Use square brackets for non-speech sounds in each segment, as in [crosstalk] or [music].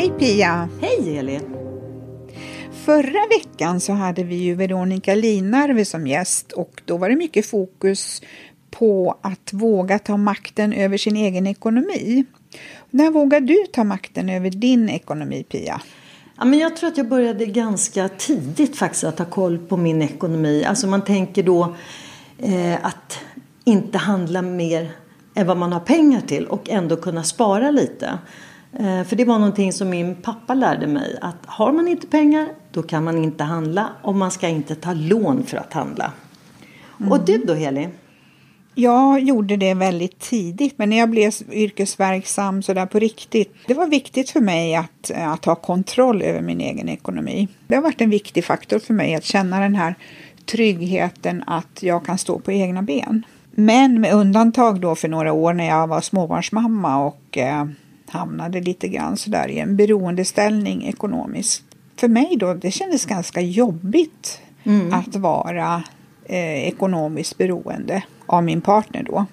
Hej Pia! Hej Elin! Förra veckan så hade vi ju Veronica Linarve som gäst och då var det mycket fokus på att våga ta makten över sin egen ekonomi. När vågade du ta makten över din ekonomi Pia? Ja, men jag tror att jag började ganska tidigt faktiskt att ha koll på min ekonomi. Alltså man tänker då eh, att inte handla mer än vad man har pengar till och ändå kunna spara lite. Eh, för det var någonting som min pappa lärde mig att har man inte pengar då kan man inte handla och man ska inte ta lån för att handla. Mm. Och du då Heli? Jag gjorde det väldigt tidigt, men när jag blev yrkesverksam så där på riktigt. Det var viktigt för mig att, att ha kontroll över min egen ekonomi. Det har varit en viktig faktor för mig att känna den här tryggheten att jag kan stå på egna ben. Men med undantag då för några år när jag var småbarnsmamma och eh, hamnade lite grann sådär i en beroendeställning ekonomiskt. För mig då, det kändes ganska jobbigt mm. att vara eh, ekonomiskt beroende av min partner då.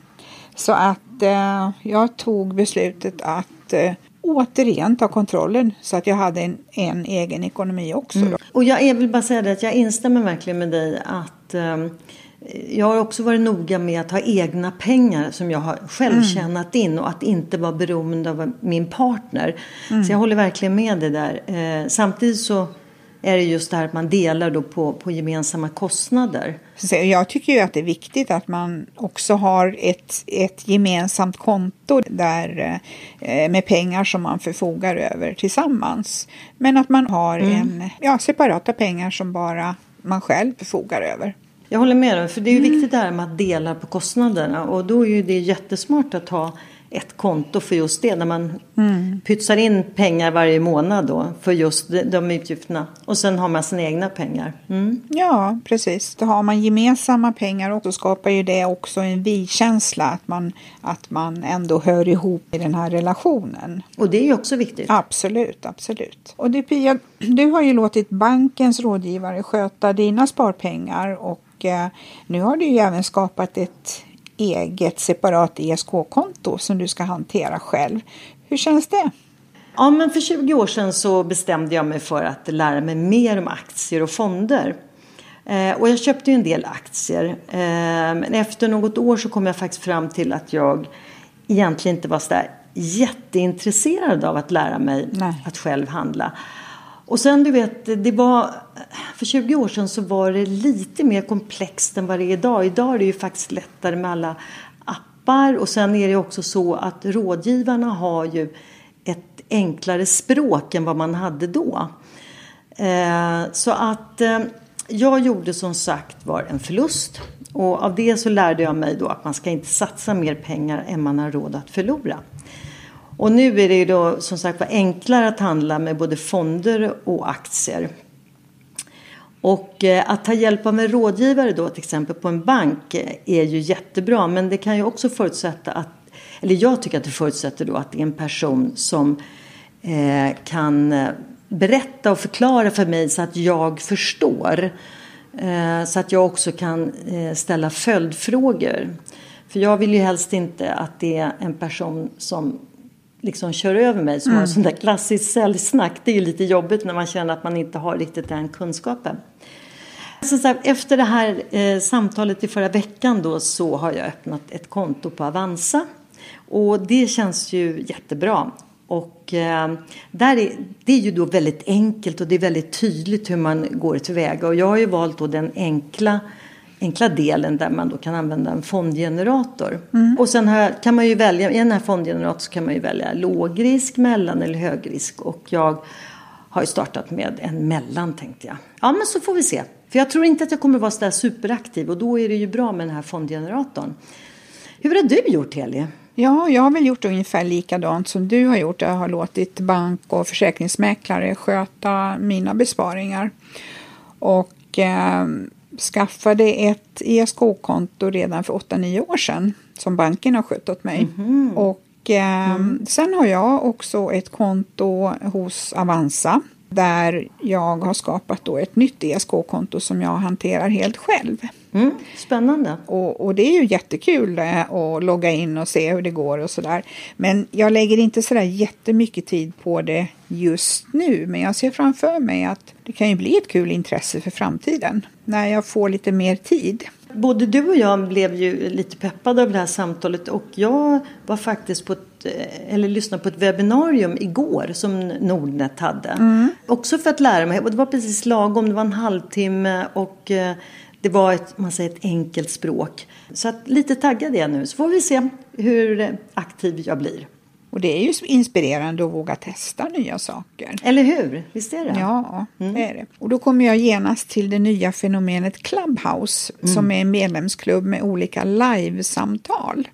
Så att eh, jag tog beslutet att eh, återigen ta kontrollen så att jag hade en, en egen ekonomi också. Mm. Och jag vill bara säga det att jag instämmer verkligen med dig att um jag har också varit noga med att ha egna pengar som jag har själv mm. tjänat in och att inte vara beroende av min partner. Mm. Så jag håller verkligen med dig där. Eh, samtidigt så är det just det här att man delar då på, på gemensamma kostnader. Jag tycker ju att det är viktigt att man också har ett, ett gemensamt konto där, eh, med pengar som man förfogar över tillsammans. Men att man har mm. en, ja, separata pengar som bara man själv förfogar över. Jag håller med dig, för det är ju mm. viktigt det här med att dela på kostnaderna och då är ju det jättesmart att ha ett konto för just det. När man mm. pytsar in pengar varje månad då för just de utgifterna. Och sen har man sina egna pengar. Mm. Ja, precis. Då har man gemensamma pengar och då skapar ju det också en vi-känsla. Att man, att man ändå hör ihop i den här relationen. Och det är ju också viktigt. Absolut, absolut. Och du Pia, du har ju låtit bankens rådgivare sköta dina sparpengar och eh, nu har du ju även skapat ett eget separat ESK-konto som du ska hantera själv. Hur känns det? Ja, men för 20 år sedan så bestämde jag mig för att lära mig mer om aktier och fonder. Eh, och jag köpte ju en del aktier. Eh, men efter något år så kom jag faktiskt fram till att jag egentligen inte var så där jätteintresserad av att lära mig Nej. att själv handla. Och sen du vet, det var, för 20 år sedan så var det lite mer komplext än vad det är idag. Idag är det ju faktiskt lättare med alla appar och sen är det också så att rådgivarna har ju ett enklare språk än vad man hade då. Eh, så att eh, jag gjorde som sagt var en förlust och av det så lärde jag mig då att man ska inte satsa mer pengar än man har råd att förlora. Och nu är det ju då som sagt var enklare att handla med både fonder och aktier. Och eh, att ta hjälp av en rådgivare då till exempel på en bank eh, är ju jättebra men det kan ju också förutsätta att, eller jag tycker att det förutsätter då att det är en person som eh, kan eh, berätta och förklara för mig så att jag förstår. Eh, så att jag också kan eh, ställa följdfrågor. För jag vill ju helst inte att det är en person som liksom kör över mig som mm. har sån där klassiskt säljsnack. Det är ju lite jobbigt när man känner att man inte har riktigt den kunskapen. Som sagt, efter det här eh, samtalet i förra veckan då så har jag öppnat ett konto på Avanza. Och det känns ju jättebra. Och eh, där är, det är ju då väldigt enkelt och det är väldigt tydligt hur man går tillväga. Och jag har ju valt då den enkla, enkla delen där man då kan använda en fondgenerator. Mm. Och sen här kan man ju välja, i den här fondgeneratorn så kan man ju välja lågrisk, mellan eller högrisk. Och jag har ju startat med en mellan tänkte jag. Ja men så får vi se. För jag tror inte att jag kommer vara sådär superaktiv och då är det ju bra med den här fondgeneratorn. Hur har du gjort Heli? Ja, jag har väl gjort ungefär likadant som du har gjort. Jag har låtit bank och försäkringsmäklare sköta mina besparingar. Och eh, skaffade ett ESK-konto redan för 8-9 år sedan som banken har skött åt mig. Mm. Och eh, mm. sen har jag också ett konto hos Avanza där jag har skapat då ett nytt ESK-konto som jag hanterar helt själv. Mm, spännande. Och, och, det är ju jättekul eh, att logga in och se hur det går och sådär. Men jag lägger inte sådär jättemycket tid på det just nu. Men jag ser framför mig att det kan ju bli ett kul intresse för framtiden när jag får lite mer tid. Både du och jag blev ju lite peppade av det här samtalet och jag var faktiskt på ett, eller lyssnade på ett webbinarium igår som Nordnet hade. Mm. Också för att lära mig, och det var precis lagom, det var en halvtimme och eh, det var ett, man säger ett enkelt språk. Så att lite taggad är jag nu, så får vi se hur aktiv jag blir. Och det är ju inspirerande att våga testa nya saker. Eller hur? Visst är det? Ja, mm. det är det. Och då kommer jag genast till det nya fenomenet Clubhouse mm. som är en medlemsklubb med olika livesamtal.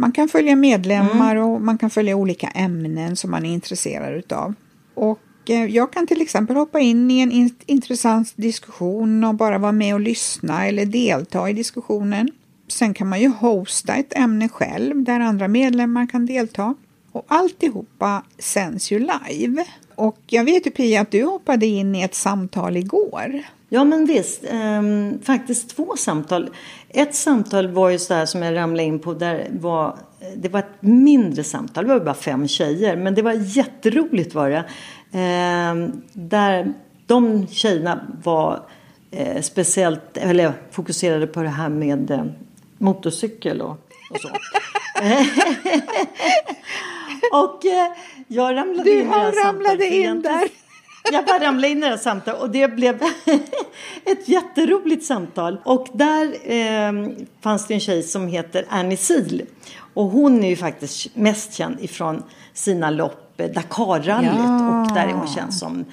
Man kan följa medlemmar mm. och man kan följa olika ämnen som man är intresserad utav. Och eh, jag kan till exempel hoppa in i en intressant diskussion och bara vara med och lyssna eller delta i diskussionen. Sen kan man ju hosta ett ämne själv där andra medlemmar kan delta. Och alltihopa sänds ju live. Och jag vet ju Pia att du hoppade in i ett samtal igår. Ja men visst, ehm, faktiskt två samtal. Ett samtal var ju så här som jag ramlade in på där var det var ett mindre samtal, det var bara fem tjejer men det var jätteroligt var det. Ehm, där de tjejerna var eh, speciellt, eller fokuserade på det här med eh, motorcykel och, och så. [laughs] [laughs] och eh, jag ramlade du in i det här ramlade in där. Jag bara ramlade in i det här samtalet och det blev [laughs] ett jätteroligt samtal. Och där eh, fanns det en tjej som heter Annie Sil. Och hon är ju faktiskt mest känd ifrån sina lopp, eh, Dakarrallyt. Ja. Och där är hon känd som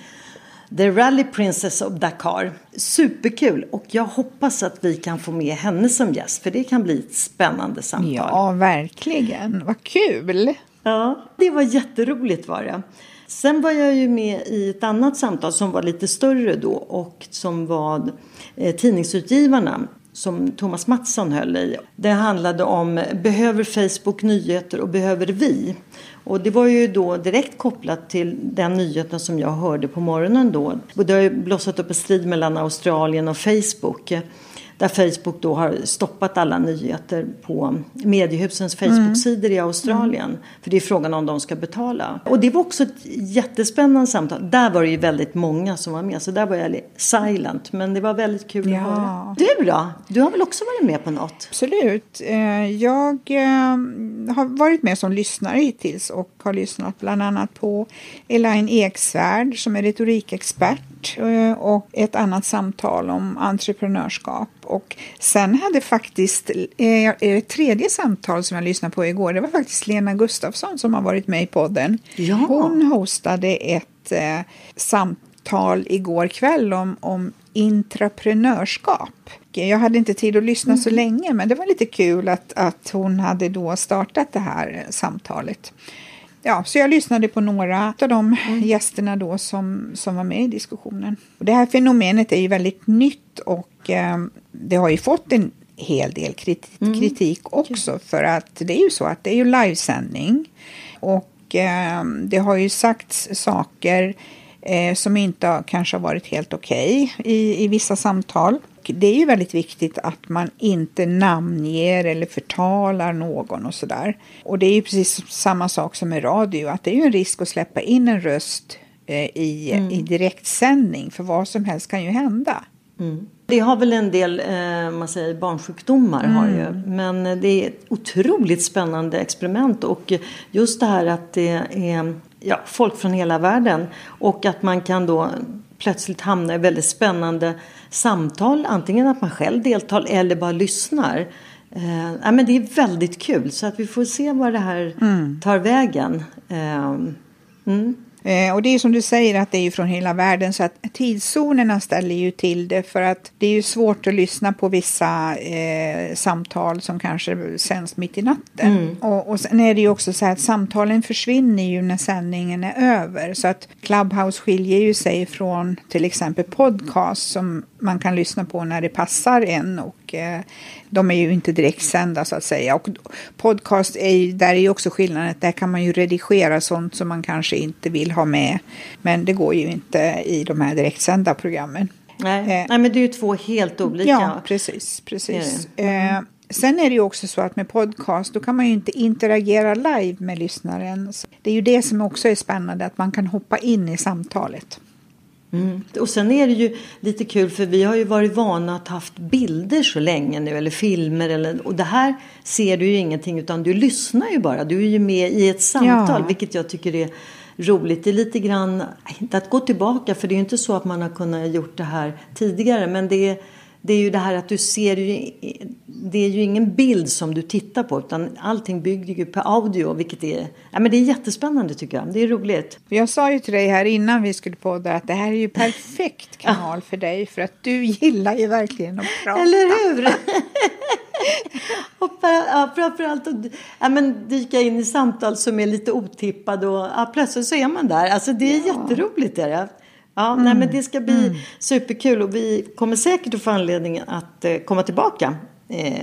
The Rally Princess of Dakar. Superkul och jag hoppas att vi kan få med henne som gäst för det kan bli ett spännande samtal. Ja, verkligen. Vad kul! Ja, det var jätteroligt var det. Sen var jag ju med i ett annat samtal som var lite större då och som var eh, tidningsutgivarna som Thomas Mattsson höll i. Det handlade om behöver Facebook nyheter och behöver vi? Och det var ju då direkt kopplat till den nyheten som jag hörde på morgonen då. Och det har ju blossat upp en strid mellan Australien och Facebook. Där Facebook då har stoppat alla nyheter på mediehusens Facebook-sidor i Australien. Mm. För det är frågan om de ska betala. Och det var också ett jättespännande samtal. Där var det ju väldigt många som var med. Så där var jag silent. Men det var väldigt kul ja. att höra. Du då? Du har väl också varit med på något? Absolut. Eh, jag eh, har varit med som lyssnare hittills och har lyssnat bland annat på Elaine Eksvärd som är retorikexpert eh, och ett annat samtal om entreprenörskap och sen hade faktiskt eh, ett tredje samtal som jag lyssnade på igår. Det var faktiskt Lena Gustafsson som har varit med i podden. Ja. Hon hostade ett eh, samtal igår kväll om, om intraprenörskap. Jag hade inte tid att lyssna mm. så länge men det var lite kul att, att hon hade då startat det här samtalet. Ja, så jag lyssnade på några av de mm. gästerna då som, som var med i diskussionen. Och det här fenomenet är ju väldigt nytt och eh, det har ju fått en hel del kritik, mm. kritik också för att det är ju så att det är ju livesändning och eh, det har ju sagts saker eh, som inte kanske har varit helt okej okay i, i vissa samtal det är ju väldigt viktigt att man inte namnger eller förtalar någon och sådär. Och det är ju precis samma sak som med radio, att det är ju en risk att släppa in en röst eh, i, mm. i direktsändning, för vad som helst kan ju hända. Mm. Det har väl en del eh, man säger, barnsjukdomar. Mm. Har ju. Men det är ett otroligt spännande experiment. Och just det här att det är ja, folk från hela världen. Och att man kan då plötsligt hamna i väldigt spännande samtal. Antingen att man själv deltar eller bara lyssnar. Eh, ja, men det är väldigt kul. Så att vi får se var det här tar vägen. Eh, mm. Eh, och det är som du säger att det är från hela världen så att tidszonerna ställer ju till det för att det är ju svårt att lyssna på vissa eh, samtal som kanske sänds mitt i natten. Och, och sen är det ju också så att samtalen försvinner ju när sändningen är över så att Clubhouse skiljer ju sig från till exempel podcast som man kan lyssna på när det passar en och eh, de är ju inte direktsända så att säga. Och podcast är ju, där är ju också skillnaden att där kan man ju redigera sånt som man kanske inte vill ha med. Men det går ju inte i de här direktsända programmen. Nej. Eh, Nej, men det är ju två helt olika. Ja, precis. precis. Eh, sen är det ju också så att med podcast då kan man ju inte interagera live med lyssnaren. Så Det är ju det som också är spännande, att man kan hoppa in i samtalet. Mm. Och sen är det ju lite kul för vi har ju varit vana att haft bilder så länge nu eller filmer eller, och det här ser du ju ingenting utan du lyssnar ju bara. Du är ju med i ett samtal Ja. vilket jag tycker är roligt. Det är lite grann, inte att gå tillbaka för det är ju inte så att man har kunnat gjort det här tidigare men det är det är ju det här att du ser ju, det är ju ingen bild som du tittar på utan allting bygger ju på audio vilket är, ja men det är jättespännande tycker jag. Det är roligt. Jag sa ju till dig här innan vi skulle podda att det här är ju perfekt kanal för dig för att du gillar ju verkligen att prata. Eller hur? [laughs] och ja, framförallt att ja, men dyka in i samtal som är lite otippade och ja, plötsligt så är man där. Alltså det är jätteroligt. Är det. Ja, nej, men det ska bli superkul och vi kommer säkert att få anledning att eh, komma tillbaka eh,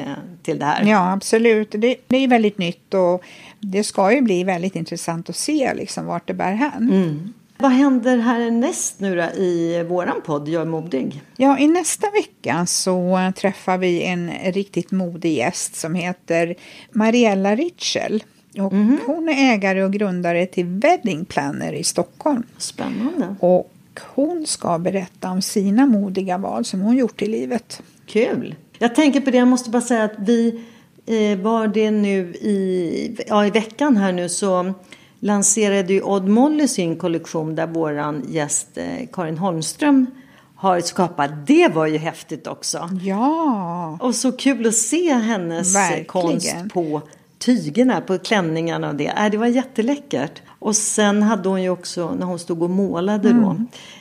till det här. Ja, absolut. Det, det är väldigt nytt och det ska ju bli väldigt intressant att se liksom vart det bär hän. Vad händer härnäst nu då i våran podd Jag är modig? Ja, i nästa vecka så träffar vi en riktigt modig gäst som heter Mariella Ritschel. Och Hon är ägare och grundare till Wedding Planner i Stockholm. Spännande. Och hon ska berätta om sina modiga val som hon gjort i livet. Kul! Jag tänker på det, jag måste bara säga att vi eh, var det nu i, ja, i veckan här nu så lanserade ju Odd Molly sin kollektion där våran gäst eh, Karin Holmström har skapat. Det var ju häftigt också. Ja, Och så kul att se hennes Verkligen. konst på tygerna, på klänningarna och det. Äh, det var jätteläckert. Och sen hade hon ju också, när hon stod och målade då,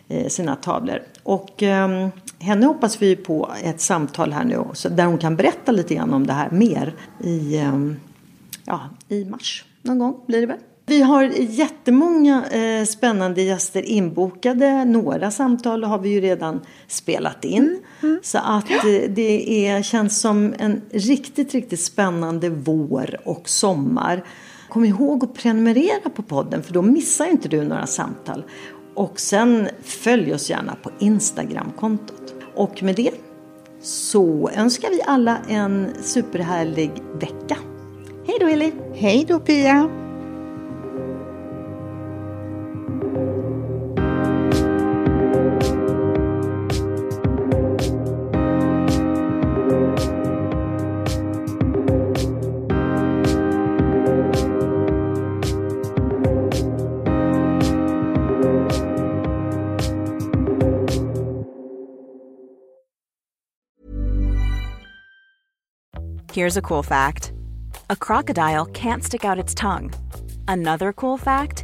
eh, sina tavlor. Och eh, henne hoppas vi på ett samtal här nu också, där hon kan berätta lite grann om det här mer i, eh, ja, i mars. Någon gång blir det väl. Vi har jättemånga eh, spännande gäster inbokade. Några samtal har vi ju redan spelat in. Så att eh, det är, känns som en riktigt, riktigt spännande vår och sommar. Kom ihåg att prenumerera på podden för då missar inte du några samtal. Och sen följ oss gärna på Instagramkontot. Och med det så önskar vi alla en superhärlig vecka. Hej då Eli! hej då Pia! Here's a cool fact a crocodile can't stick out its tongue. Another cool fact